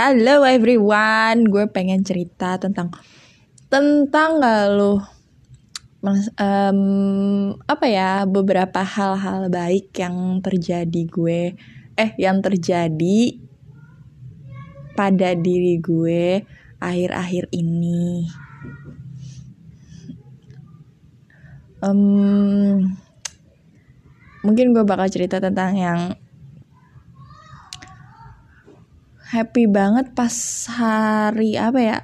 Halo everyone, gue pengen cerita tentang tentang gak lo um, apa ya beberapa hal-hal baik yang terjadi gue eh yang terjadi pada diri gue akhir-akhir ini. Um, mungkin gue bakal cerita tentang yang happy banget pas hari apa ya?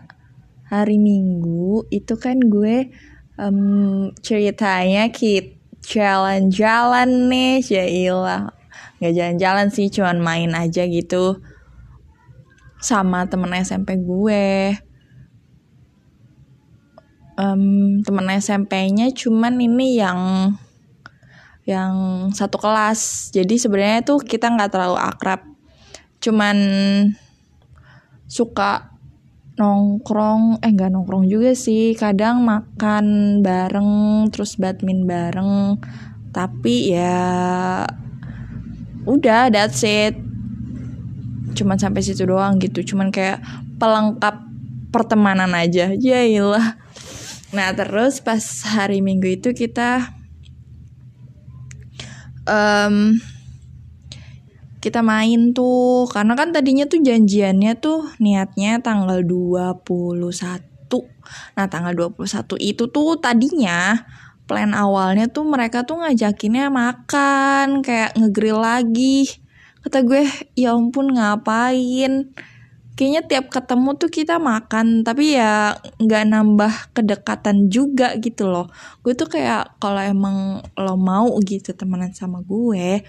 Hari minggu itu kan gue um, ceritanya kita jalan-jalan nih Jailah nggak jalan-jalan sih cuman main aja gitu sama temen SMP gue. Um, temen SMP-nya cuman ini yang yang satu kelas. Jadi sebenarnya tuh kita nggak terlalu akrab cuman suka nongkrong eh nggak nongkrong juga sih. Kadang makan bareng terus badminton bareng. Tapi ya udah that's it. Cuman sampai situ doang gitu. Cuman kayak pelengkap pertemanan aja. Jailah nah terus pas hari minggu itu kita um, kita main tuh. Karena kan tadinya tuh janjiannya tuh niatnya tanggal 21 nah tanggal 21 itu tuh tadinya plan awalnya tuh mereka tuh ngajakinnya makan kayak ngegrill lagi. Kata gue ya ampun ngapain? Kayaknya tiap ketemu tuh kita makan tapi ya nggak nambah kedekatan juga gitu loh. Gue tuh kayak kalau emang lo mau gitu temenan sama gue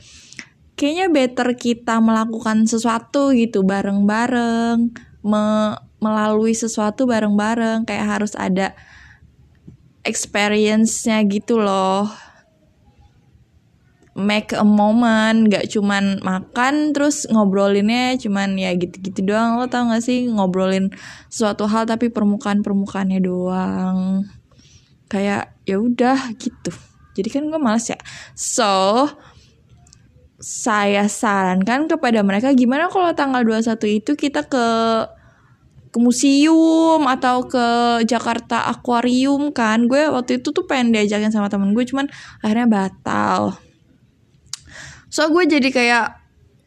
kayaknya better kita melakukan sesuatu gitu bareng-bareng me melalui sesuatu bareng-bareng kayak harus ada experience-nya gitu loh. Make a moment gak cuman makan terus ngobrolinnya cuman ya gitu-gitu doang. Lo tau gak sih ngobrolin suatu hal tapi permukaan permukaannya doang? Kayak ya udah gitu. Jadi kan gue males ya. So saya sarankan kepada mereka gimana kalau tanggal 21 itu kita ke ke museum atau ke Jakarta Aquarium kan? Gue waktu itu tuh pengen diajakin sama temen gue cuman akhirnya batal. So gue jadi kayak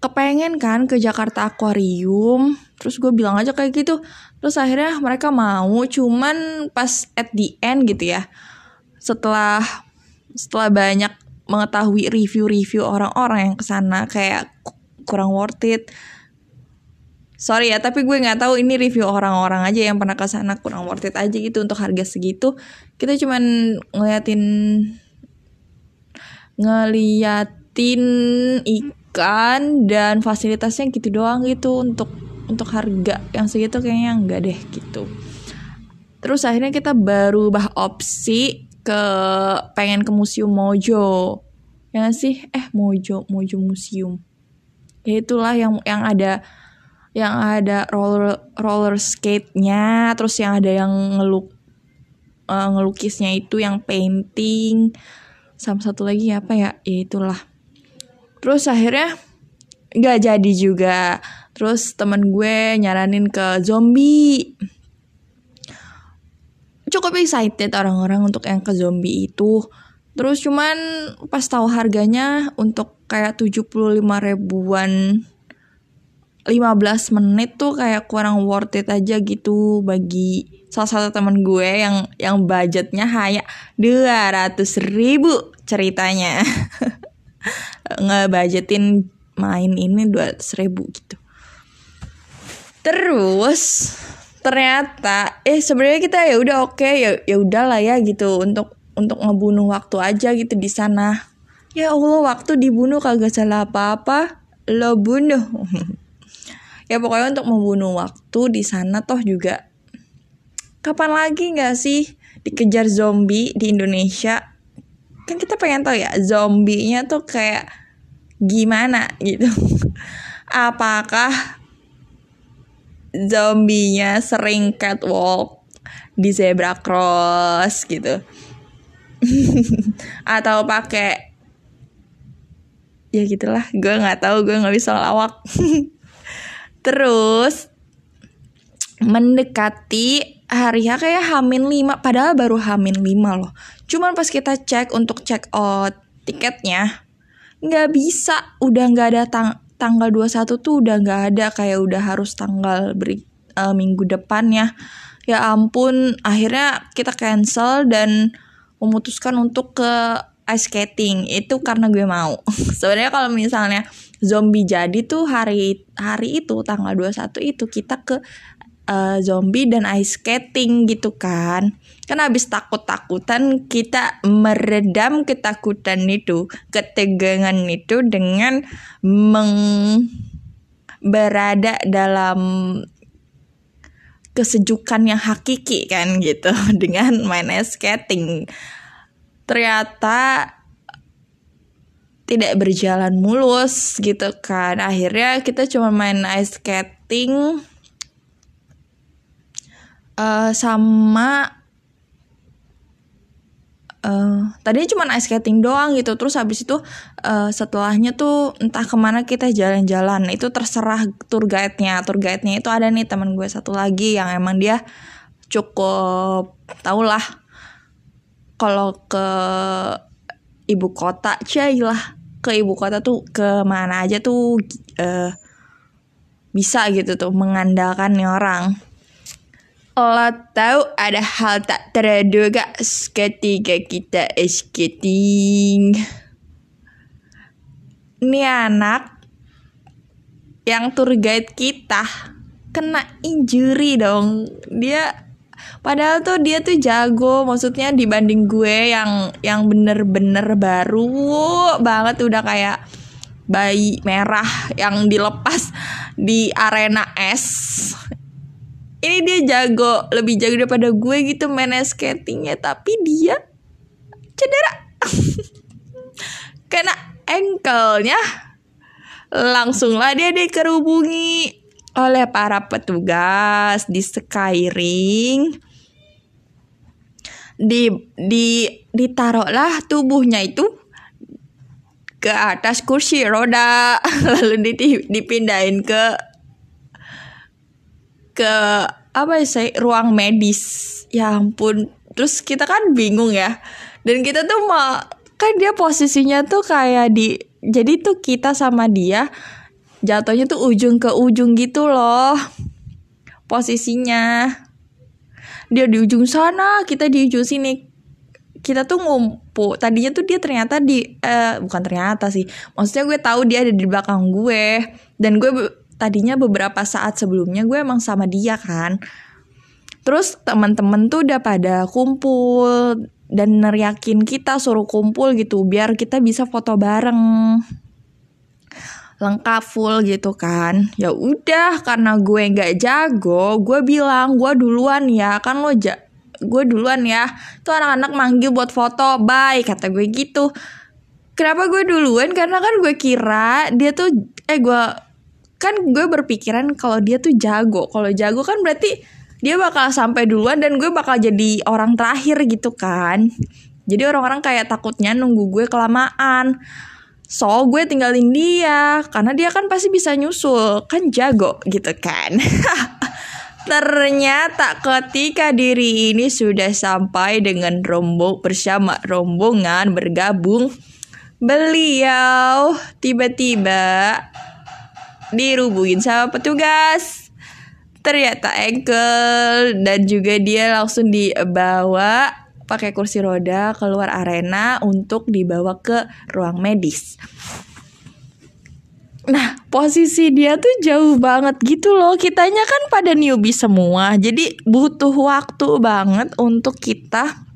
kepengen kan ke Jakarta Aquarium terus gue bilang aja kayak gitu. Terus akhirnya mereka mau cuman pas at the end gitu ya setelah setelah banyak mengetahui review-review orang-orang yang ke sana kayak kurang worth it. Sorry ya tapi gue nggak tahu ini review orang-orang aja yang pernah ke sana kurang worth it aja gitu untuk harga segitu. Kita cuman ngeliatin ngeliatin ikan dan fasilitasnya gitu doang gitu untuk untuk harga yang segitu kayaknya enggak deh gitu. Terus akhirnya kita baru bah opsi ke pengen ke museum Mojo. Ya gak sih? Eh Mojo Mojo museum. Ya itulah yang yang ada yang ada roller roller skate-nya terus yang ada yang ngeluk uh, ngelukisnya itu yang painting sama satu lagi apa ya? Ya itulah. Terus akhirnya nggak jadi juga. Terus temen gue nyaranin ke zombie cukup excited orang-orang untuk yang ke zombie itu. Terus cuman pas tahu harganya untuk kayak 75 ribuan 15 menit tuh kayak kurang worth it aja gitu bagi salah satu temen gue yang yang budgetnya hanya 200 ribu ceritanya. Ngebudgetin main ini 200 ribu gitu. Terus ternyata eh sebenarnya kita ya udah oke okay, ya ya udahlah ya gitu untuk untuk ngebunuh waktu aja gitu di sana. Ya Allah waktu dibunuh kagak salah apa-apa lo bunuh. Ya pokoknya untuk membunuh waktu di sana toh juga kapan lagi nggak sih dikejar zombie di Indonesia? Kan kita pengen tahu ya zombinya tuh kayak gimana gitu. Apakah zombinya sering catwalk di zebra cross gitu. Atau pakai ya gitulah gue nggak tahu gue nggak bisa lawak terus mendekati hari H kayak Hamin 5 padahal baru Hamin 5 loh. Cuman pas kita cek untuk check out tiketnya nggak bisa udah nggak ada tang tanggal 21 tuh udah nggak ada kayak udah harus tanggal beri uh, minggu depannya ya. Ampun akhirnya kita cancel dan memutuskan untuk ke ice skating. Itu karena gue mau. Sebenarnya kalau misalnya zombie jadi tuh hari hari itu tanggal 21 itu kita ke uh, zombie dan ice skating gitu kan. Kan habis takut-takutan kita meredam ketakutan itu ketegangan itu dengan meng berada dalam kesejukan yang hakiki kan gitu dengan main ice skating. Ternyata tidak berjalan mulus gitu kan. Akhirnya kita cuma main ice skating uh, sama uh, tadinya cuma ice skating doang gitu. Terus habis itu uh, setelahnya tuh entah ke mana kita jalan-jalan. Itu terserah tour guide-nya. Tour guide-nya itu ada nih teman gue satu lagi yang emang dia cukup tau lah kalau ke ibu kota lah. Ke ibu kota tuh ke mana aja tuh uh, bisa gitu tuh mengandalkan nih orang Lo tahu ada hal tak terduga ketika kita skating. Ini anak yang tour guide kita kena injury dong. Dia padahal tuh dia tuh jago, maksudnya dibanding gue yang yang bener-bener baru banget udah kayak bayi merah yang dilepas di arena es ini dia jago lebih jago daripada gue gitu main skatingnya tapi dia cedera. Kena ankle-nya. Langsunglah dia dikerubungi oleh para petugas di Skyring. Di di ditaruhlah tubuhnya itu ke atas kursi roda lalu dipindahin ke ke apa ya saya ruang medis. Ya ampun. Terus kita kan bingung ya. Dan kita tuh mau kan dia posisinya tuh kayak di jadi tuh kita sama dia jatuhnya tuh ujung ke ujung gitu loh posisinya. Dia di ujung sana kita di ujung sini. Kita tuh ngumpul tadinya tuh dia ternyata di uh, bukan ternyata sih. Maksudnya gue tahu dia ada di belakang gue. Dan gue tadinya beberapa saat sebelumnya gue emang sama dia kan. Terus teman-teman tuh udah pada kumpul dan neriakin kita suruh kumpul gitu biar kita bisa foto bareng. Lengkap full gitu kan. Ya udah karena gue nggak jago gue bilang gue duluan ya kan lo ja gue duluan ya. Tuh anak-anak manggil buat foto bye kata gue gitu. Kenapa gue duluan? Karena kan gue kira dia tuh eh gue kan gue berpikiran kalau dia tuh jago. Kalau jago kan berarti dia bakal sampai duluan dan gue bakal jadi orang terakhir gitu kan. Jadi orang-orang kayak takutnya nunggu gue kelamaan. So gue tinggalin dia karena dia kan pasti bisa nyusul. Kan jago gitu kan. Ternyata ketika diri ini sudah sampai dengan rombong bersama rombongan bergabung, beliau tiba-tiba dirubungin sama petugas ternyata ankle dan juga dia langsung dibawa pakai kursi roda keluar arena untuk dibawa ke ruang medis. Nah, posisi dia tuh jauh banget gitu loh. Kitanya kan pada newbie semua. Jadi butuh waktu banget untuk kita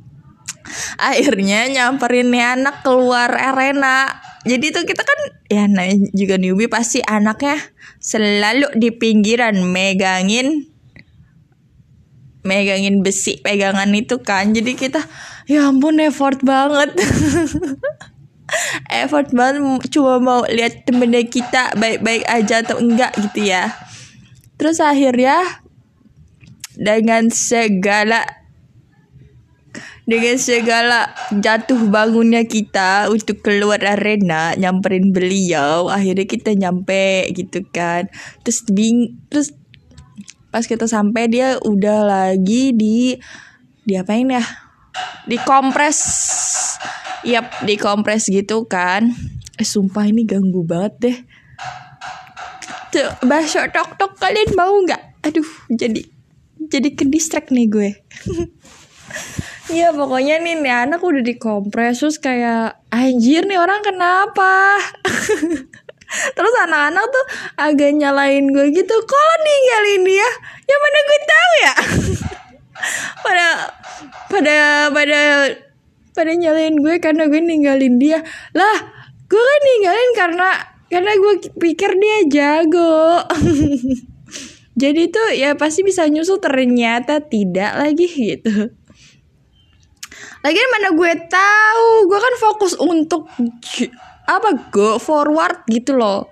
akhirnya nyamperin nih anak keluar arena jadi tuh kita kan ya nah juga newbie pasti anaknya selalu di pinggiran megangin megangin besi pegangan itu kan. Jadi kita ya ampun effort banget. Effort banget cuma mau lihat temennya kita baik-baik aja atau enggak gitu ya. Terus akhirnya dengan segala dengan segala jatuh bangunnya kita untuk keluar arena nyamperin beliau akhirnya kita nyampe gitu kan. Terus bing terus pas kita sampai dia udah lagi di diapain ya? Dikompres. Yap dikompres gitu kan. Eh sumpah ini ganggu banget deh. Tuh bakso tok tok kalian mau nggak? Aduh jadi jadi ke distract nih gue Iya pokoknya nih, nih anak udah dikompres terus kayak anjir nih orang kenapa? Terus anak-anak tuh agak nyalain gue gitu Kalau ninggalin dia? Ya mana gue tahu ya? Pada Pada Pada Pada nyalain gue karena gue ninggalin dia. Lah Gue kan ninggalin karena Karena gue pikir dia jago. Jadi tuh ya pasti bisa nyusul ternyata tidak lagi gitu Lagian mana gue tahu, gue kan fokus untuk apa go forward gitu loh.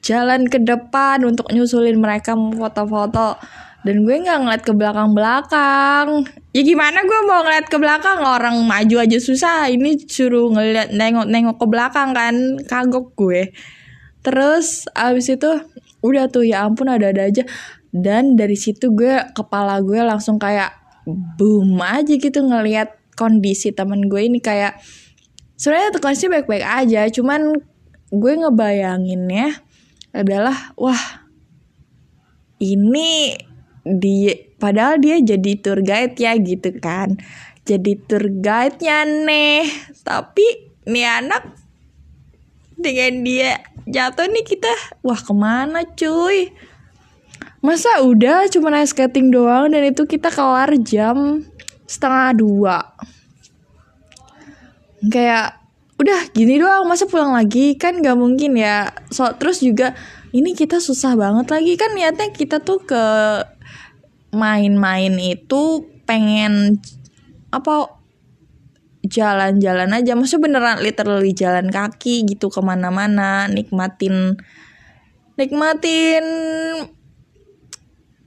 Jalan ke depan untuk nyusulin mereka foto-foto dan gue nggak ngeliat ke belakang-belakang. Ya gimana gue mau ngeliat ke belakang orang maju aja susah. Ini suruh ngeliat nengok-nengok ke belakang kan kagok gue. Terus abis itu udah tuh ya ampun ada-ada aja. Dan dari situ gue kepala gue langsung kayak boom aja gitu ngeliat kondisi temen gue ini kayak sebenarnya kondisi baik-baik aja cuman gue ngebayanginnya adalah wah ini di padahal dia jadi tour guide ya gitu kan. Jadi tour guide-nya nih tapi nih anak dengan dia jatuh nih kita wah ke mana cuy? Masa udah cuma ice skating doang dan itu kita kelar jam setengah dua. Kayak udah gini doang masa pulang lagi? Kan gak mungkin ya. So terus juga ini kita susah banget lagi. Kan niatnya kita tuh ke main-main itu pengen apa jalan-jalan aja. Maksudnya beneran literally jalan kaki gitu ke mana-mana nikmatin nikmatin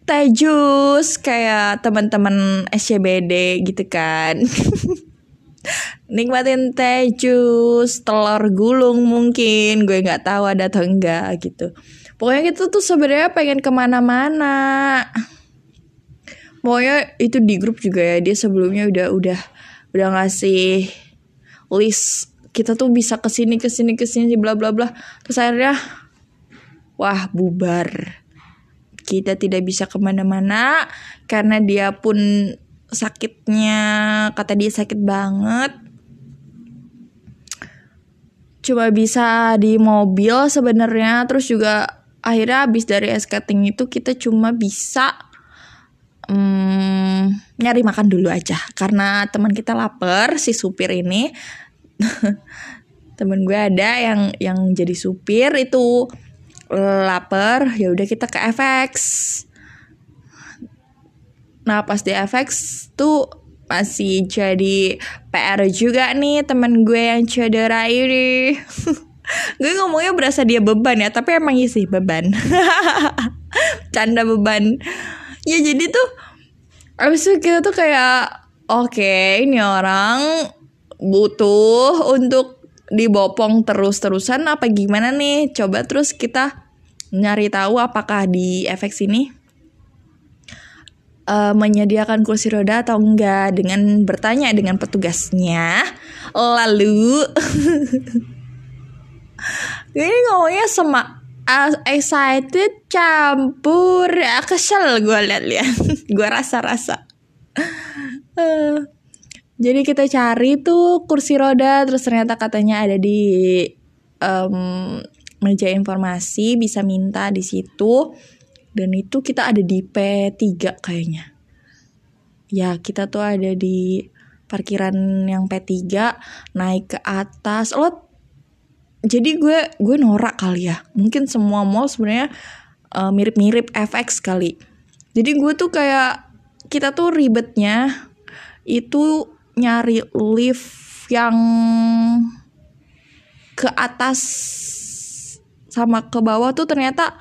teh jus kayak teman-teman SCBD gitu kan. Nikmatin teh jus telur gulung mungkin gue nggak tahu ada atau enggak gitu. Pokoknya kita tuh sebenarnya pengen ke mana-mana. Pokoknya itu di grup juga ya dia sebelumnya udah udah udah ngasih list kita tuh bisa ke sini ke sini ke sini bla bla bla. Terus akhirnya wah bubar kita tidak bisa ke mana-mana karena dia pun sakitnya kata dia sakit banget. Cuma bisa di mobil sebenarnya terus juga akhirnya habis dari skating itu kita cuma bisa um, nyari makan dulu aja. Karena teman kita lapar si supir ini. Temen gue ada yang yang jadi supir itu lapar ya udah kita ke FX nah pas di FX tuh masih jadi PR juga nih temen gue yang cedera ini gue ngomongnya berasa dia beban ya tapi emang iya sih beban. Canda beban. Ya jadi tuh abis itu kita tuh kayak oke okay, ini orang butuh untuk dibopong terus-terusan apa gimana nih? Coba terus kita nyari tahu apakah di efek sini uh, menyediakan kursi roda atau enggak dengan bertanya dengan petugasnya. Lalu ini ngomongnya semak uh, excited campur uh, kesel gue liat-liat gue rasa-rasa uh, jadi kita cari tuh kursi roda terus ternyata katanya ada di um, meja informasi bisa minta di situ dan itu kita ada di P3 kayaknya. Ya, kita tuh ada di parkiran yang P3 naik ke atas. Lo jadi gue gue norak kali ya. Mungkin semua mall sebenarnya uh, mirip-mirip FX kali. Jadi gue tuh kayak kita tuh ribetnya itu nyari lift yang ke atas sama ke bawah tuh ternyata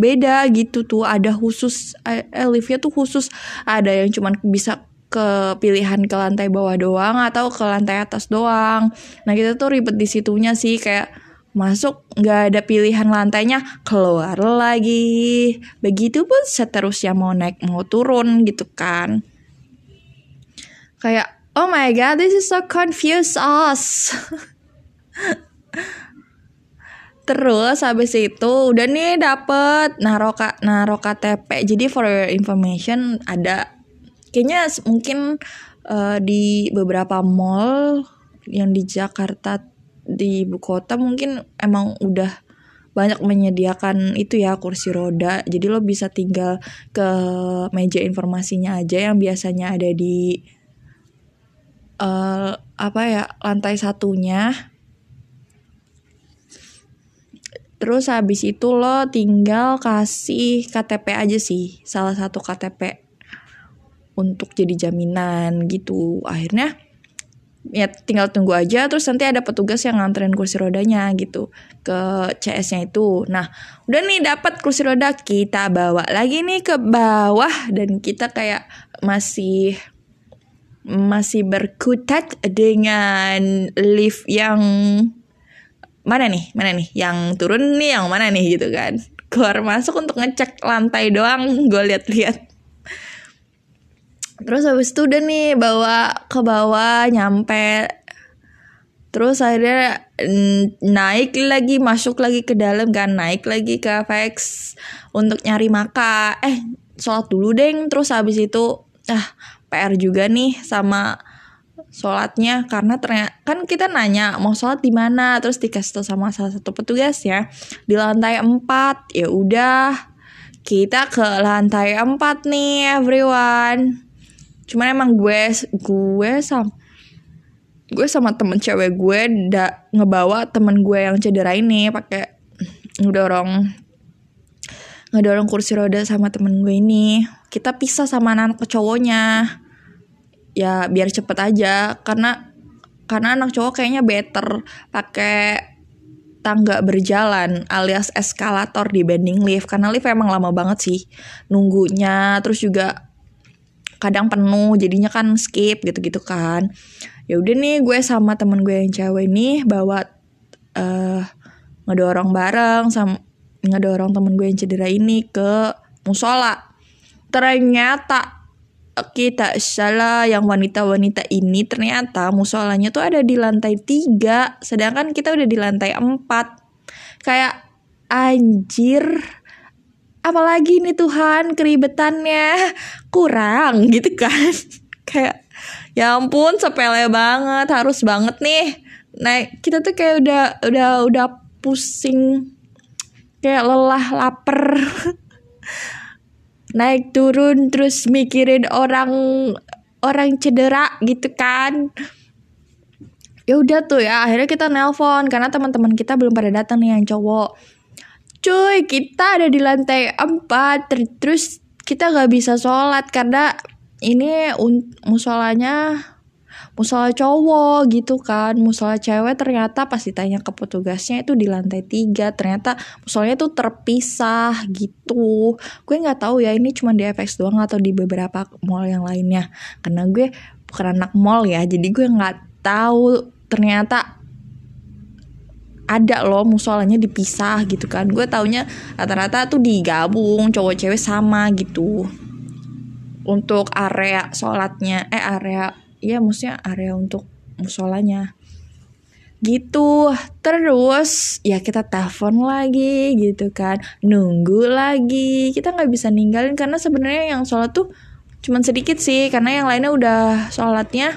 beda gitu tuh. Ada khusus eh, eh, liftnya tuh khusus. Ada yang cuman bisa ke pilihan ke lantai bawah doang atau ke lantai atas doang. Nah kita tuh ribet di situnya sih kayak masuk nggak ada pilihan lantainya keluar lagi. Begitu pun seterusnya mau naik mau turun gitu kan. Kayak oh my god this is so confuse us terus habis itu udah nih dapet naro naro KTP jadi for your information ada kayaknya mungkin uh, di beberapa mall yang di Jakarta di ibu kota mungkin emang udah banyak menyediakan itu ya kursi roda. Jadi lo bisa tinggal ke meja informasinya aja yang biasanya ada di uh, apa ya lantai satunya terus habis itu lo tinggal kasih KTP aja sih salah satu KTP untuk jadi jaminan gitu akhirnya ya tinggal tunggu aja terus nanti ada petugas yang nganterin kursi rodanya gitu ke CS-nya itu. Nah, udah nih dapat kursi roda kita bawa lagi nih ke bawah dan kita kayak masih masih berkutat dengan lift yang mana nih? Mana nih? Yang turun nih yang mana nih gitu kan. Keluar masuk untuk ngecek lantai doang gue lihat-lihat terus habis itu udah nih bawa ke bawah nyampe terus akhirnya naik lagi masuk lagi ke dalam kan naik lagi ke Vex untuk nyari maka eh sholat dulu deng terus habis itu ah PR juga nih sama sholatnya karena ternyata kan kita nanya mau sholat di mana? Terus dikasih sama salah satu petugas ya di lantai 4 ya udah kita ke lantai 4 nih everyone. Cuman emang gue gue sama gue sama temen cewek gue da, ngebawa temen gue yang cedera ini pakai ngedorong ngedorong kursi roda sama temen gue ini. Kita pisah sama anak, -anak cowoknya ya biar cepet aja. Karena karena anak cowok kayaknya better pakai tangga berjalan alias eskalator dibanding lift. Karena lift emang lama banget sih nunggunya. Terus juga kadang penuh jadinya kan skip gitu-gitu kan. Ya udah nih gue sama temen gue yang cewek nih bawa uh, ngedorong bareng sama ngedorong temen gue yang cedera ini ke musola. Ternyata kita salah yang wanita-wanita ini ternyata musolanya tuh ada di lantai tiga sedangkan kita udah di lantai empat. Kayak anjir apalagi nih Tuhan keribetannya? Kurang gitu kan. Kayak ya ampun sepele banget harus banget nih. Nah kita tuh kayak udah udah udah pusing kayak lelah lapar naik turun terus mikirin orang orang cedera gitu kan. Ya udah tuh ya akhirnya kita nelpon karena teman-teman kita belum pada datang nih yang cowok. Cuy kita ada di lantai 4 terus kita gak bisa sholat karena ini musolanya musola cowok gitu kan. Musola cewek ternyata pas ditanya ke petugasnya itu di lantai tiga ternyata musolanya tuh terpisah gitu. Gue nggak tahu ya ini cuma di FX doang atau di beberapa mall yang lainnya? Karena gue bukan anak mall ya jadi gue nggak tahu ternyata ada loh musolanya dipisah gitu kan. Gue taunya rata-rata tuh digabung cowok cewek sama gitu. Untuk area sholatnya eh area ya maksudnya area untuk musolanya. Gitu. Terus ya kita telepon lagi gitu kan. Nunggu lagi. Kita nggak bisa ninggalin karena sebenarnya yang sholat tuh cuman sedikit sih. Karena yang lainnya udah sholatnya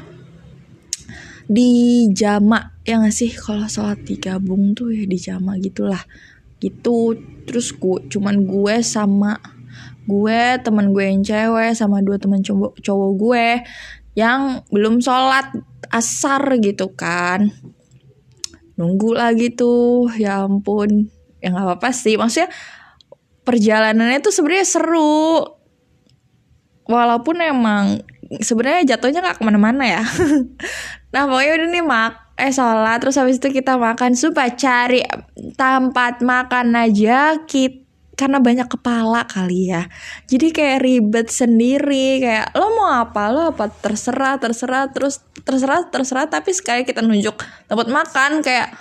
di jama ya gak sih? Kalau sholat digabung tuh ya di jama gitulah. Gitu. Terus gue cuman gue sama gue teman gue yang cewek sama dua teman cowok cowok gue yang belum sholat asar gitu kan. Nunggu lagi tuh ya ampun. Ya nggak apa-apa sih maksudnya perjalanannya tuh sebenarnya seru. Walaupun emang sebenarnya jatuhnya nggak ke mana-mana ya. Nah pokoknya udah nih mak eh sholat terus habis itu kita makan supaya cari tempat makan aja kita karena banyak kepala kali ya. Jadi kayak ribet sendiri kayak lo mau apa? Lo apa? Terserah terserah terus terserah terserah tapi sekali kita nunjuk tempat makan kayak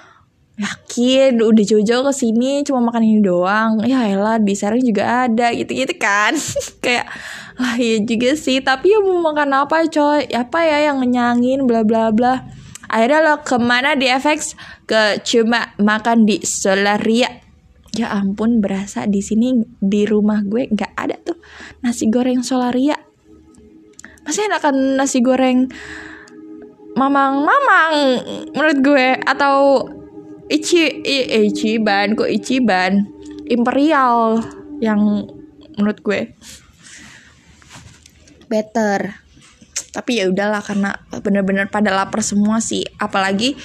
yakin udah jauh-jauh ke sini cuma makan ini doang. Ya elah di Serang juga ada gitu-gitu kan. Kayak lah iya juga sih tapi ya mau makan apa coy? Apa ya yang ngenyangin bla bla bla. Akhirnya lo ke mana di FX ke cuma makan di Solaria ya ampun berasa di sini di rumah gue nggak ada tuh nasi goreng Solaria. Masih enakan nasi goreng mamang-mamang menurut gue atau Ichi I, Ichiban kok Ichiban? Imperial yang menurut gue. Better. Tapi ya udahlah karena bener-bener pada lapar semua sih. Apalagi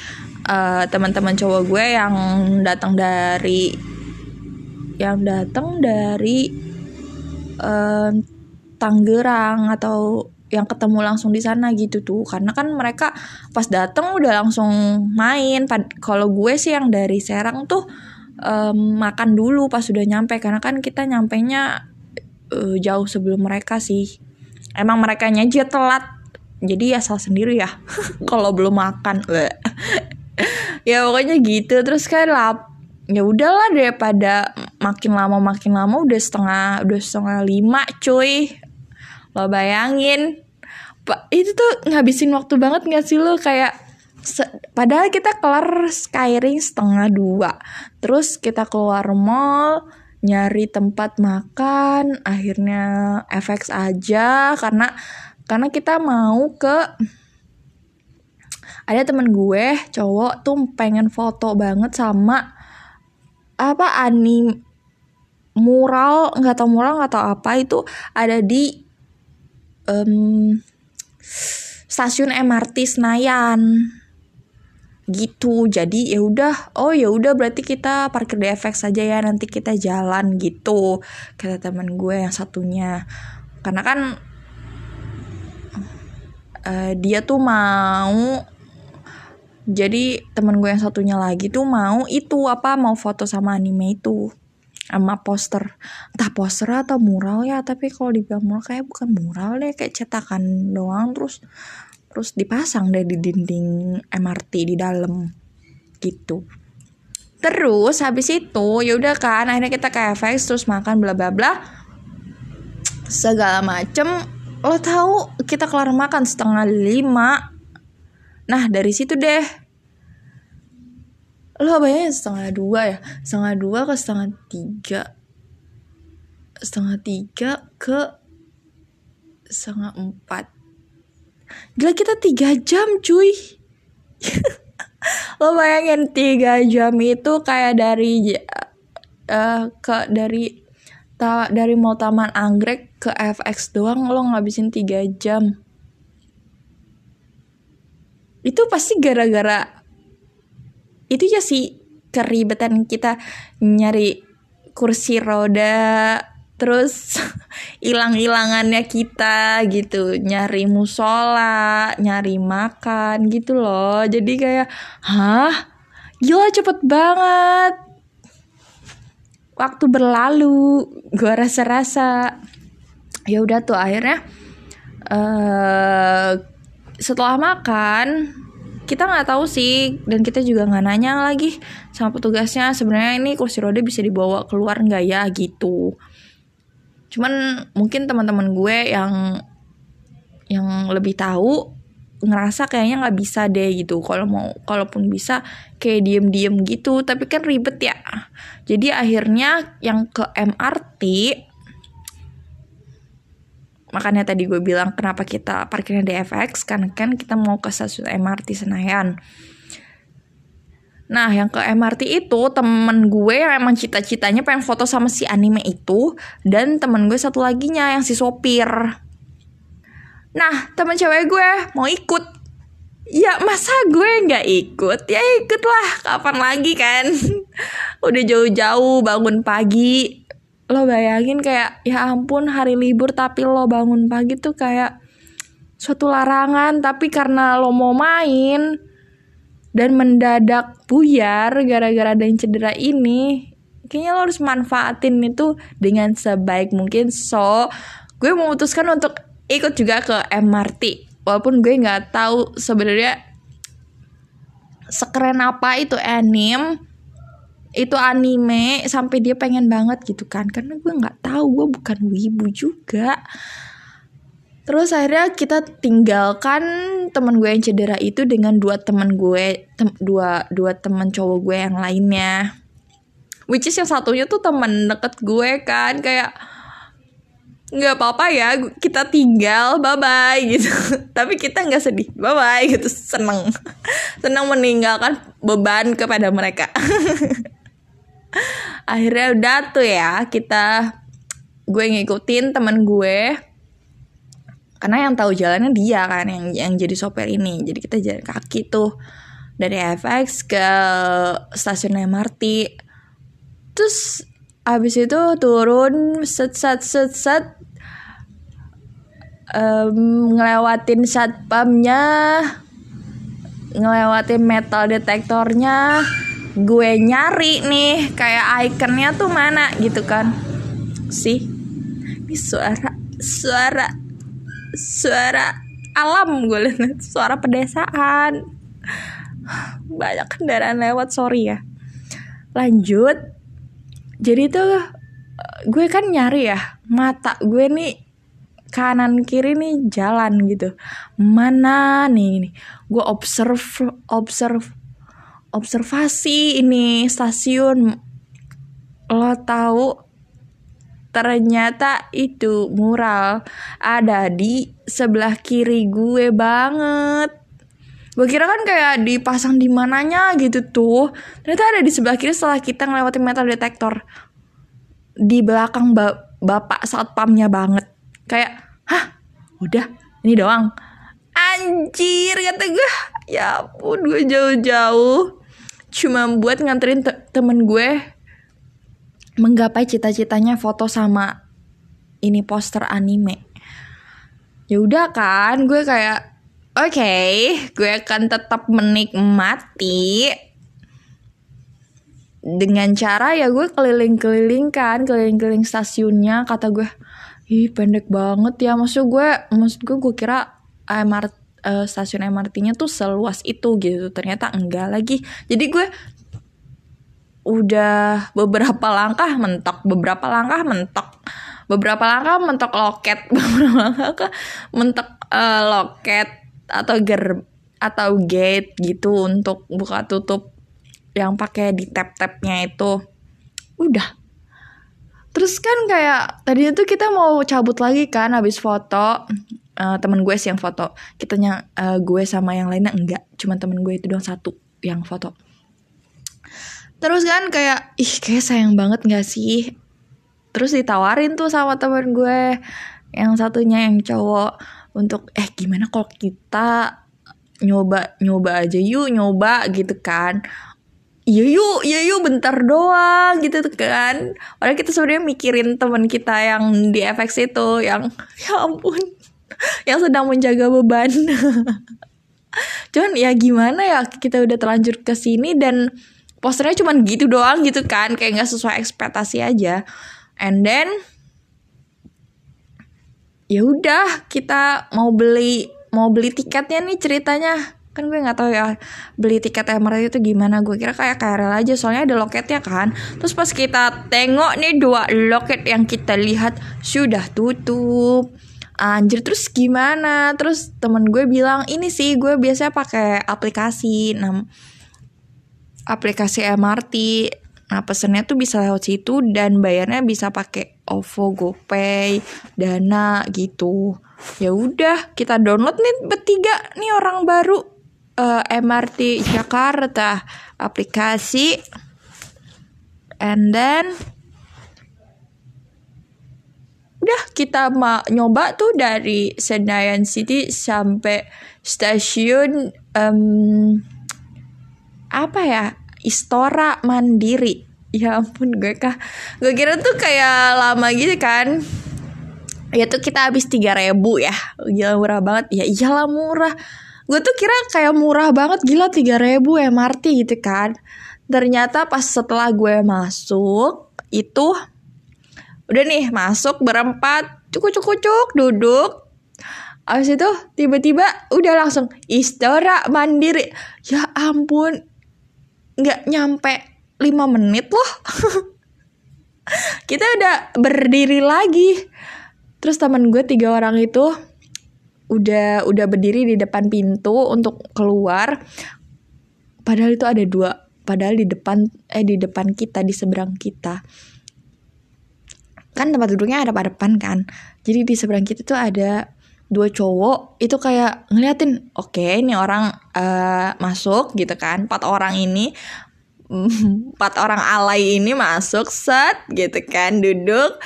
uh, teman-teman cowok gue yang datang dari yang datang dari uh, Tangerang atau yang ketemu langsung di sana gitu tuh. Karena kan mereka pas dateng udah langsung main. Kalau gue sih yang dari Serang tuh um, makan dulu pas sudah nyampe. Karena kan kita nyampe nya uh, jauh sebelum mereka sih. Emang mereka aja telat. Jadi ya salah sendiri ya kalau belum makan. Ya pokoknya gitu. Terus kayak lap ya udahlah daripada makin lama makin lama udah setengah udah setengah lima cuy. Lo bayangin. Pak itu tuh ngabisin waktu banget gak sih lo? Kayak padahal kita kelar Skyring setengah dua. Terus kita keluar mall nyari tempat makan akhirnya FX aja. Karena karena kita mau ke ada temen gue cowok tuh pengen foto banget sama apa anim mural nggak tau mural nggak tau apa itu ada di um, stasiun MRT Senayan. Gitu jadi ya udah oh ya udah berarti kita parkir di FX saja ya nanti kita jalan gitu kata teman gue yang satunya. Karena kan uh, dia tuh mau jadi teman gue yang satunya lagi tuh mau itu apa mau foto sama anime itu sama poster. Entah poster atau mural ya tapi kalau dibilang mural kayak bukan mural deh kayak cetakan doang terus terus dipasang deh di dinding MRT di dalam gitu. Terus habis itu ya udah kan akhirnya kita ke FX terus makan bla bla bla. Segala macem. Lo tahu kita kelar makan setengah lima. Nah dari situ deh lo bayangin setengah dua ya? Setengah dua ke setengah tiga. Setengah tiga ke setengah empat. Gila kita tiga jam cuy. Lo bayangin tiga jam itu kayak dari uh, ke dari ta, dari mau taman anggrek ke FX doang lo ngabisin tiga jam. Itu pasti gara-gara itu ya sih keribetan kita nyari kursi roda terus hilang-hilangannya kita gitu. Nyari musola nyari makan gitu loh. Jadi kayak hah? Gila cepet banget. Waktu berlalu gue rasa-rasa. Ya udah tuh akhirnya uh, setelah makan kita nggak tahu sih dan kita juga nggak nanya lagi sama petugasnya sebenarnya ini kursi roda bisa dibawa keluar nggak ya? Gitu. Cuman mungkin teman-teman gue yang yang lebih tahu ngerasa kayaknya nggak bisa deh gitu. Kalau mau kalaupun bisa kayak diem-diem gitu. Tapi kan ribet ya. Jadi akhirnya yang ke MRT makanya tadi gue bilang kenapa kita parkirnya di FX karena kan kita mau ke stasiun MRT Senayan Nah, yang ke MRT itu temen gue yang emang cita-citanya pengen foto sama si anime itu dan temen gue satu laginya yang si sopir. Nah, temen cewek gue mau ikut. Ya masa gue nggak ikut? Ya ikut lah, kapan lagi kan? Udah jauh-jauh bangun pagi, lo bayangin kayak ya ampun hari libur tapi lo bangun pagi tuh kayak suatu larangan. Tapi karena lo mau main dan mendadak buyar gara-gara ada yang cedera ini kayaknya lo harus manfaatin itu dengan sebaik mungkin. So gue memutuskan untuk ikut juga ke MRT walaupun gue nggak tahu sebenarnya sekeren apa itu anime itu anime sampai dia pengen banget gitu kan. Karena gue nggak tahu gue bukan wibu juga. Terus akhirnya kita tinggalkan teman gue yang cedera itu dengan dua teman gue tem dua dua teman cowok gue yang lainnya. Which is yang satunya tuh teman deket gue kan kayak nggak apa-apa ya kita tinggal bye bye gitu. Tapi kita nggak sedih bye bye gitu. Seneng. Seneng meninggalkan beban kepada mereka akhirnya udah tuh ya kita gue ngikutin temen gue. Karena yang tahu jalannya dia kan yang yang jadi sopir ini. Jadi kita jalan kaki tuh dari FX ke stasiun MRT terus abis itu turun set set set set um, ngelewatin satpamnya ngelewatin metal detektornya gue nyari nih kayak ikonnya tuh mana gitu kan. Sih ini suara suara suara alam gue lihat suara pedesaan. Banyak kendaraan lewat sorry ya. Lanjut. Jadi tuh gue kan nyari ya mata gue nih kanan kiri nih jalan gitu. Mana nih, nih gue observe observe observasi ini stasiun. Lo tahu ternyata itu mural ada di sebelah kiri gue banget. Gue kira kan kayak dipasang di mananya gitu tuh. Ternyata ada di sebelah kiri setelah kita ngelewatin metal detektor. Di belakang ba bapak satpamnya banget. Kayak hah udah ini doang. Anjir kata gue ya ampun gue jauh-jauh cuma buat nganterin te temen gue menggapai cita-citanya foto sama ini poster anime. Ya udah kan gue kayak oke okay, gue akan tetap menikmati dengan cara ya gue keliling-keliling kan keliling-keliling stasiunnya kata gue. Ih pendek banget ya maksud gue maksud gue gue kira MRT uh, stasiun MRT-nya tuh seluas itu gitu. Ternyata enggak lagi. Jadi gue udah beberapa langkah mentok beberapa langkah mentok beberapa langkah mentok loket beberapa langkah mentok uh, loket atau ger atau gate gitu untuk buka tutup yang pakai di tap tapnya itu. Udah. Terus kan kayak tadinya tuh kita mau cabut lagi kan habis foto uh, temen gue sih yang foto. Kitanya uh, gue sama yang lainnya enggak. Cuma temen gue itu doang satu yang foto. Terus kan kayak ih kayak sayang banget gak sih? Terus ditawarin tuh sama temen gue yang satunya yang cowok untuk eh gimana kalau kita nyoba nyoba aja yuk nyoba gitu kan. Iya yuk iya yuk bentar doang gitu kan. Padahal kita sebenarnya mikirin teman kita yang di FX itu yang ya ampun yang sedang menjaga beban. Cuman ya gimana ya kita udah terlanjur ke sini dan posternya cuman gitu doang gitu kan kayak nggak sesuai ekspektasi aja. And then ya udah kita mau beli mau beli tiketnya nih ceritanya. Kan gue nggak tahu ya beli tiket MRT itu gimana. Gue kira kayak KRL aja soalnya ada loketnya kan. Terus pas kita tengok nih dua loket yang kita lihat sudah tutup anjir terus gimana? Terus temen gue bilang ini sih gue biasanya pakai aplikasi nam aplikasi MRT nah pesennya tuh bisa lewat situ dan bayarnya bisa pakai OVO GoPay Dana gitu. Ya udah kita download nih bertiga nih orang baru uh, eh, MRT Jakarta aplikasi. And then udah kita ma nyoba tuh dari Senayan City sampai stasiun um, apa ya Istora Mandiri. Ya ampun gue kah gue kira tuh kayak lama gitu kan. Ya tuh kita habis tiga ribu ya. Gila murah banget. Ya iyalah murah. Gue tuh kira kayak murah banget. Gila tiga ribu MRT gitu kan. Ternyata pas setelah gue masuk itu udah nih masuk berempat cukup cukup cuk duduk Abis itu tiba-tiba udah langsung istora mandiri. Ya ampun, nggak nyampe 5 menit loh. Kita udah berdiri lagi. Terus teman gue tiga orang itu udah udah berdiri di depan pintu untuk keluar. Padahal itu ada dua. Padahal di depan eh di depan kita di seberang kita kan tempat duduknya ada pada depan kan. Jadi di seberang kita tuh ada dua cowok itu kayak ngeliatin oke okay, ini orang uh, masuk gitu kan. Empat orang ini empat orang alay ini masuk set gitu kan duduk.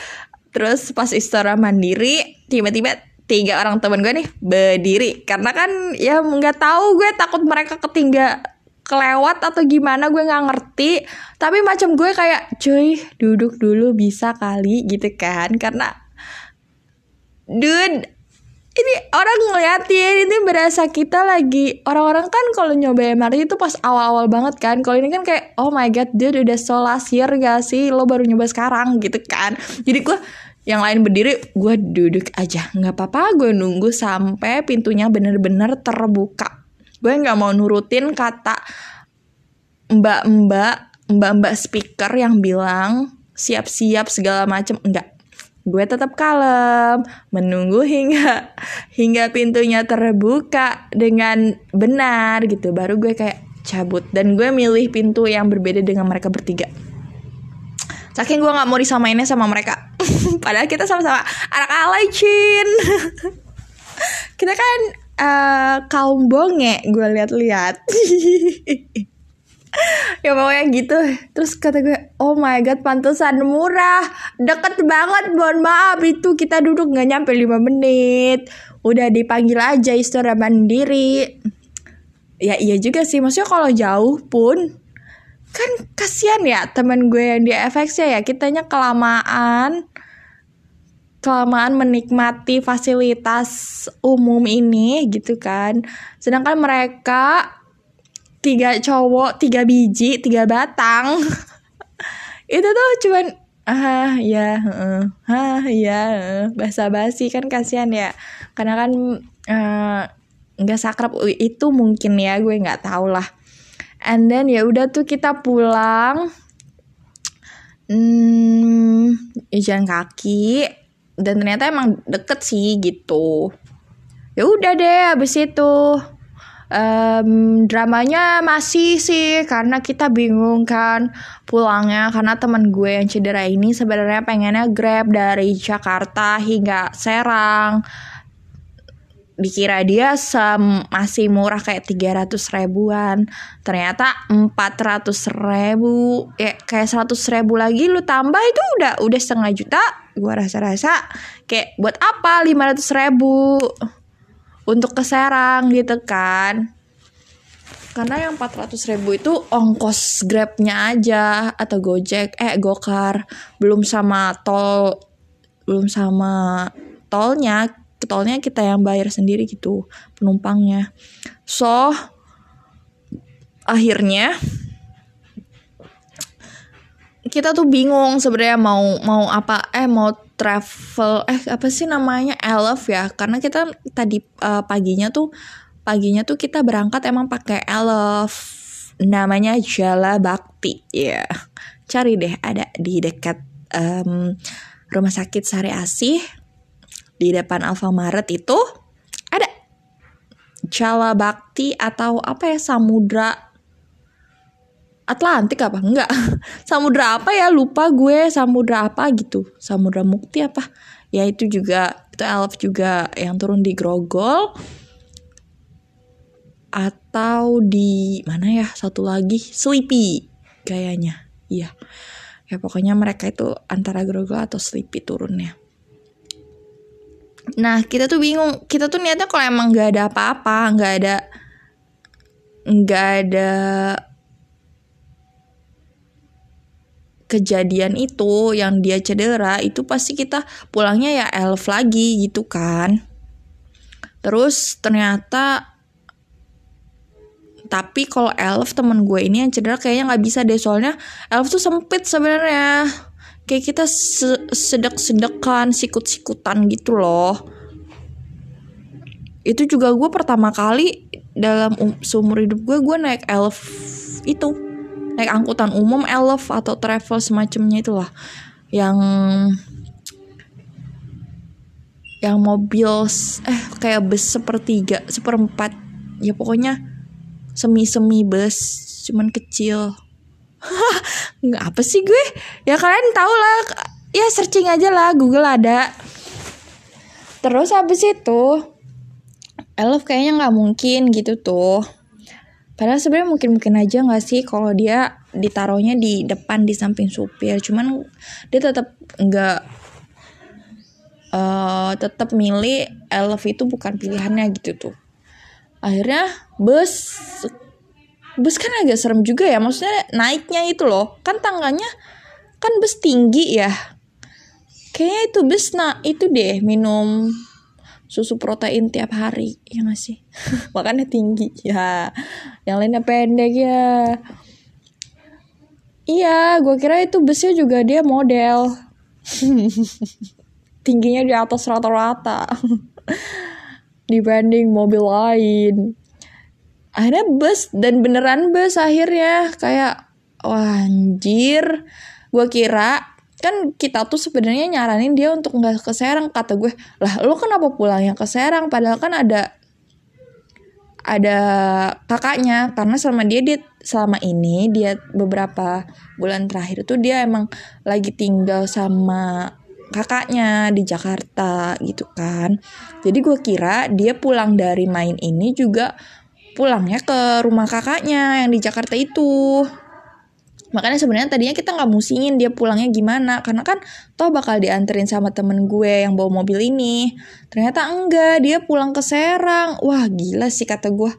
Terus pas istora mandiri tiba-tiba tiga orang temen gue nih berdiri. Karena kan ya nggak tahu gue takut mereka ketinggal kelewat atau gimana gue nggak ngerti. Tapi macam gue kayak cuy duduk dulu bisa kali gitu kan. Karena dude ini orang ngeliatin ini berasa kita lagi orang-orang kan kalau nyoba MRT itu pas awal-awal banget kan. Kalau ini kan kayak oh my god dude udah so last year gak sih? Lo baru nyoba sekarang gitu kan. Jadi gue yang lain berdiri gue duduk aja. Nggak apa-apa gue nunggu sampai pintunya bener-bener terbuka gue nggak mau nurutin kata mbak-mbak mbak-mbak speaker yang bilang siap-siap segala macem. Enggak gue tetap kalem menunggu hingga hingga pintunya terbuka dengan benar gitu. Baru gue kayak cabut. Dan gue milih pintu yang berbeda dengan mereka bertiga. Saking gue nggak mau disamainnya sama mereka. Padahal kita sama-sama anak alay cin. Kita kan uh, kaum bonge gue lihat-lihat ya pokoknya gitu. Terus kata gue oh my god pantesan murah. Deket banget mohon maaf. Itu kita duduk nggak nyampe 5 menit. Udah dipanggil aja istora mandiri. Ya iya juga sih. Maksudnya kalau jauh pun kan kasihan ya teman gue yang di FX ya. Kitanya kelamaan kelamaan menikmati fasilitas umum ini gitu kan. Sedangkan mereka tiga cowok tiga biji tiga batang. Itu tuh cuman ah ya uh, ah ya uh, basa basi kan kasihan ya. Karena kan uh, nggak sakrap itu mungkin ya gue nggak tahu lah. And then ya udah tuh kita pulang. Hmm, jalan kaki dan ternyata emang deket sih gitu. Ya udah deh abis itu um, dramanya masih sih karena kita bingung kan pulangnya karena teman gue yang cedera ini sebenarnya pengennya grab dari Jakarta hingga Serang dikira dia sem masih murah kayak 300 ribuan. Ternyata 400 ribu ya kayak 100 ribu lagi lu tambah itu udah udah setengah juta. Gua rasa-rasa kayak buat apa 500 ribu? Untuk ke Serang gitu kan. Karena yang 400 ribu itu ongkos grabnya aja atau gojek eh gokar. Belum sama tol belum sama tolnya tolnya kita yang bayar sendiri gitu penumpangnya. So akhirnya kita tuh bingung sebenarnya mau mau apa eh mau travel eh apa sih namanya elf ya. Karena kita tadi uh, paginya tuh paginya tuh kita berangkat emang pakai elf namanya Jala Bakti ya. Yeah. cari deh ada di dekat um, rumah sakit Sari Asih di depan Alfamaret itu ada. Jala Bakti atau apa ya Samudra Atlantik apa? Enggak. Samudra apa ya? Lupa gue. Samudra apa gitu. Samudra Mukti apa? Ya itu juga itu elf juga yang turun di Grogol. Atau di mana ya? Satu lagi Sleepy kayaknya iya. Ya pokoknya mereka itu antara Grogol atau Sleepy turunnya Nah kita tuh bingung, kita tuh niatnya kalau emang nggak ada apa-apa, nggak ada nggak ada kejadian itu yang dia cedera itu pasti kita pulangnya ya elf lagi gitu kan. Terus ternyata tapi kalau elf temen gue ini yang cedera kayaknya nggak bisa deh. Soalnya elf tuh sempit sebenarnya kayak kita se sedek-sedekan sikut-sikutan gitu loh. Itu juga gue pertama kali dalam um, seumur hidup gue gue naik elf itu. Naik angkutan umum elf atau travel semacamnya itulah. Yang yang mobil eh kayak bus sepertiga seperempat. Ya pokoknya semi semi bus cuman kecil nggak apa sih gue? Ya kalian tau lah. Ya searching aja lah Google ada. Terus habis itu Elf kayaknya nggak mungkin gitu tuh. Padahal sebenarnya mungkin mungkin aja nggak sih kalau dia ditaruhnya di depan di samping supir. Cuman dia tetap nggak uh, tetap milih Elf itu bukan pilihannya gitu tuh. Akhirnya bus bus kan agak serem juga ya maksudnya naiknya itu loh. Kan tangganya kan bus tinggi ya. Kayaknya itu bus nah itu deh minum susu protein tiap hari ya gak sih? Makanya tinggi ya. Yang lainnya pendek ya. Iya gue kira itu busnya juga dia model. Tingginya di atas rata-rata. Dibanding mobil lain akhirnya bus dan beneran bus akhirnya. Kayak wah anjir. Gue kira kan kita tuh sebenarnya nyaranin dia untuk nggak ke Serang kata gue. Lah lo kenapa pulangnya ke Serang? Padahal kan ada ada kakaknya. Karena selama dia dia selama ini dia beberapa bulan terakhir tuh dia emang lagi tinggal sama kakaknya di Jakarta gitu kan. Jadi gue kira dia pulang dari main ini juga pulangnya ke rumah kakaknya yang di Jakarta itu. Makanya sebenarnya tadinya kita nggak musingin dia pulangnya gimana karena kan toh bakal dianterin sama temen gue yang bawa mobil ini. Ternyata enggak, dia pulang ke Serang. Wah gila sih kata gue.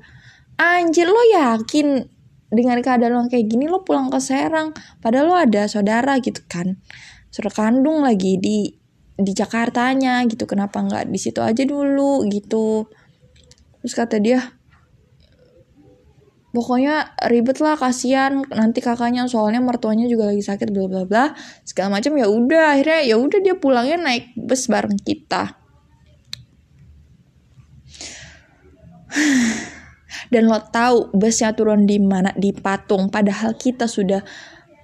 Anjir lo yakin dengan keadaan lo kayak gini lo pulang ke Serang padahal lo ada saudara gitu kan saudara kandung lagi di di Jakartanya gitu kenapa nggak di situ aja dulu gitu terus kata dia pokoknya ribet lah kasihan nanti kakaknya soalnya mertuanya juga lagi sakit bla bla bla. Segala macam ya udah akhirnya ya udah dia pulangnya naik bus bareng kita. Dan lo tahu busnya turun di mana? Di patung. Padahal kita sudah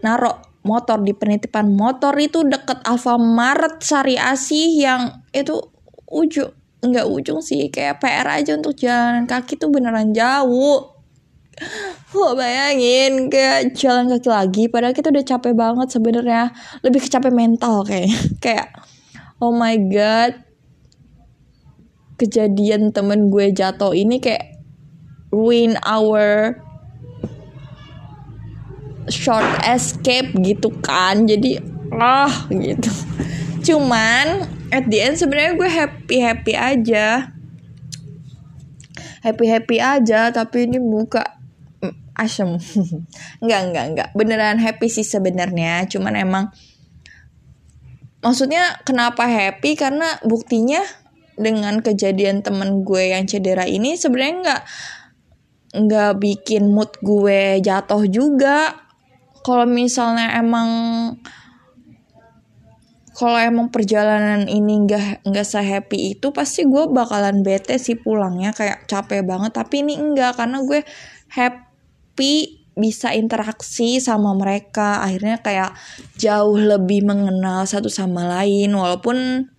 narok motor di penitipan motor itu deket Alfamart Sari Asih yang itu ujung nggak ujung sih kayak PR aja untuk jalan kaki tuh beneran jauh Lo bayangin kayak jalan kaki lagi padahal kita udah capek banget sebenarnya. Lebih kecapek mental kayak. Kayak oh my god kejadian temen gue jatuh ini kayak ruin our short escape gitu kan. Jadi ah gitu. Cuman at the end sebenarnya gue happy happy aja. Happy happy aja tapi ini muka asem. Nggak nggak nggak. Beneran happy sih sebenarnya. Cuman emang maksudnya kenapa happy? Karena buktinya dengan kejadian temen gue yang cedera ini sebenarnya nggak nggak bikin mood gue jatuh juga. Kalau misalnya emang kalau emang perjalanan ini nggak nggak sehappy itu pasti gue bakalan bete sih pulangnya. Kayak capek banget. Tapi ini enggak karena gue happy bisa interaksi sama mereka. Akhirnya kayak jauh lebih mengenal satu sama lain. Walaupun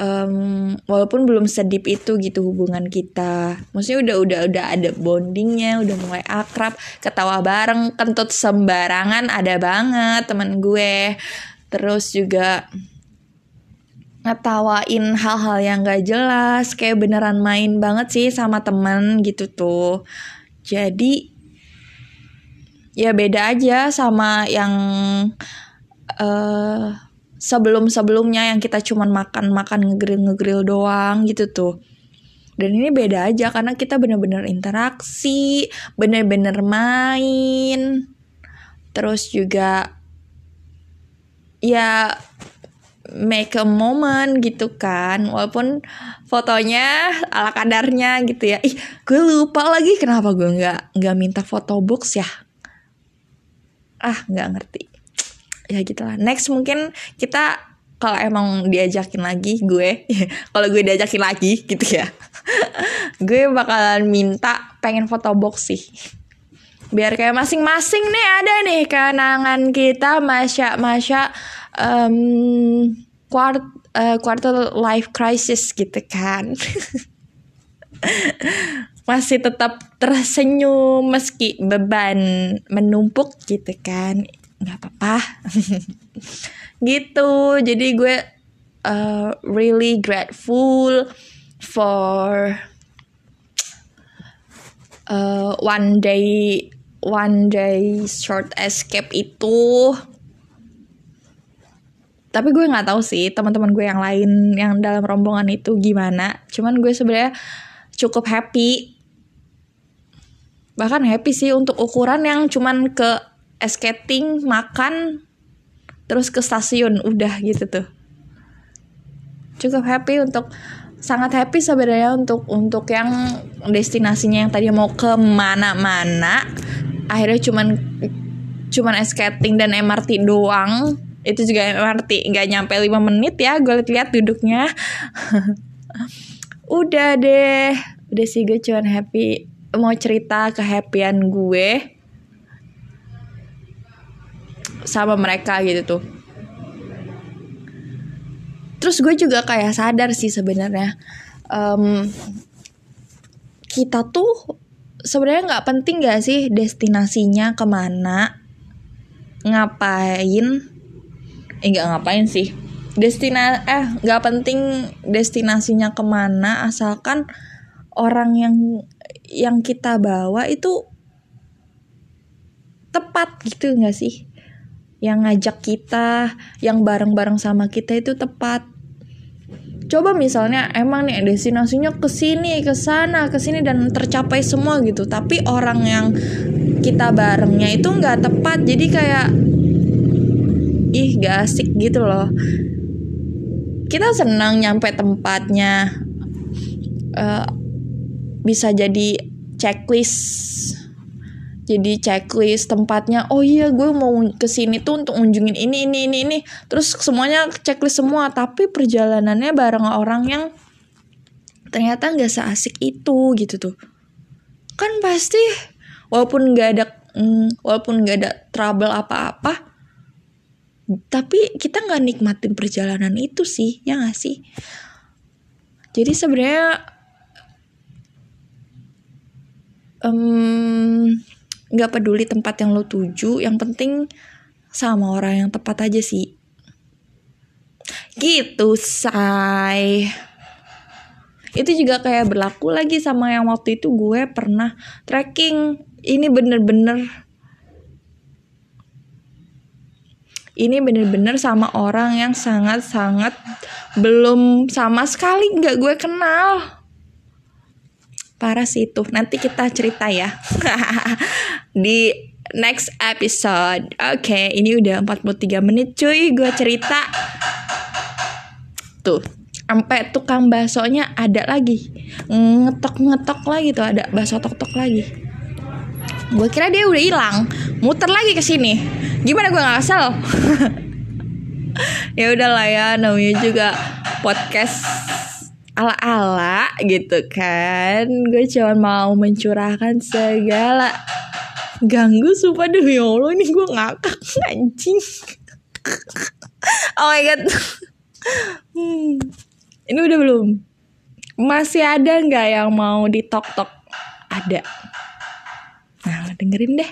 um, walaupun belum sedip itu gitu hubungan kita. Maksudnya udah udah udah ada bondingnya udah mulai akrab ketawa bareng kentut sembarangan ada banget temen gue. Terus juga ngetawain hal-hal yang gak jelas kayak beneran main banget sih sama temen gitu tuh jadi ya beda aja sama yang uh, sebelum-sebelumnya yang kita cuman makan-makan ngegril-ngegril doang gitu tuh. Dan ini beda aja karena kita bener-bener interaksi, bener-bener main. Terus juga ya make a moment gitu kan. Walaupun fotonya ala kadarnya gitu ya. Ih gue lupa lagi kenapa gue nggak nggak minta foto box ya. Ah nggak ngerti. Ya gitulah. Next mungkin kita kalau emang diajakin lagi gue kalau gue diajakin lagi gitu ya. Gue bakalan minta pengen foto box sih biar kayak masing-masing nih ada nih kenangan kita masya masya um, quart uh, quarter life crisis gitu kan. Masih tetap tersenyum meski beban menumpuk gitu kan. Nggak apa-apa. Gitu. Jadi gue uh, really grateful for uh, one day one day short escape itu. Tapi gue nggak tahu sih teman-teman gue yang lain yang dalam rombongan itu gimana. Cuman gue sebenarnya cukup happy. Bahkan happy sih untuk ukuran yang cuman ke skating makan terus ke stasiun. Udah gitu tuh. Cukup happy untuk sangat happy sebenarnya untuk untuk yang destinasinya yang tadi mau ke mana-mana akhirnya cuman cuman skating dan MRT doang. Itu juga MRT nggak nyampe 5 menit ya gue lihat duduknya. Udah deh udah sih gue cuman happy. Mau cerita kehappyan gue sama mereka gitu tuh. Terus gue juga kayak sadar sih sebenarnya. Um, kita tuh sebenarnya nggak penting gak sih destinasinya ke mana? Ngapain? Eh nggak ngapain sih. Destina eh nggak penting destinasinya ke mana asalkan orang yang yang kita bawa itu tepat gitu nggak sih? Yang ngajak kita yang bareng-bareng sama kita itu tepat coba misalnya emang nih destinasinya ke sini ke sana ke sini dan tercapai semua gitu. Tapi orang yang kita barengnya itu nggak tepat. Jadi kayak ih gak asik gitu loh. Kita senang nyampe tempatnya. Uh, bisa jadi checklist jadi checklist tempatnya oh iya gue mau ke sini tuh untuk unjungin ini ini ini ini. Terus semuanya checklist semua tapi perjalanannya bareng orang yang ternyata nggak seasik itu gitu tuh. Kan pasti walaupun nggak ada mm, walaupun nggak ada trouble apa-apa tapi kita nggak nikmatin perjalanan itu sih ya nggak sih? Jadi sebenarnya nggak peduli tempat yang lo tuju yang penting sama orang yang tepat aja sih. Gitu say. Itu juga kayak berlaku lagi sama yang waktu itu gue pernah trekking. Ini bener-bener ini bener-bener sama orang yang sangat-sangat belum sama sekali nggak gue kenal parah sih itu. Nanti kita cerita ya. Di next episode. Oke okay, ini udah 43 menit cuy gue cerita. Tuh sampai tukang baksonya ada lagi. Ngetok-ngetok lagi tuh ada bakso tok-tok lagi. Gue kira dia udah hilang. Muter lagi ke sini. Gimana gue nggak asal ya udahlah ya namanya juga podcast ala-ala gitu kan. Gue cuma mau mencurahkan segala. Ganggu sumpah demi Allah ini gue ngakak anjing. Oh my god. Hmm. ini udah belum? Masih ada nggak yang mau ditok tok ada. Nah dengerin deh.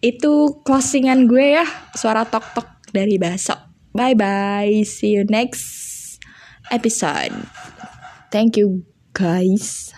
Itu closingan gue ya suara tok tok dari baso. Bye bye see you next episode. Thank you guys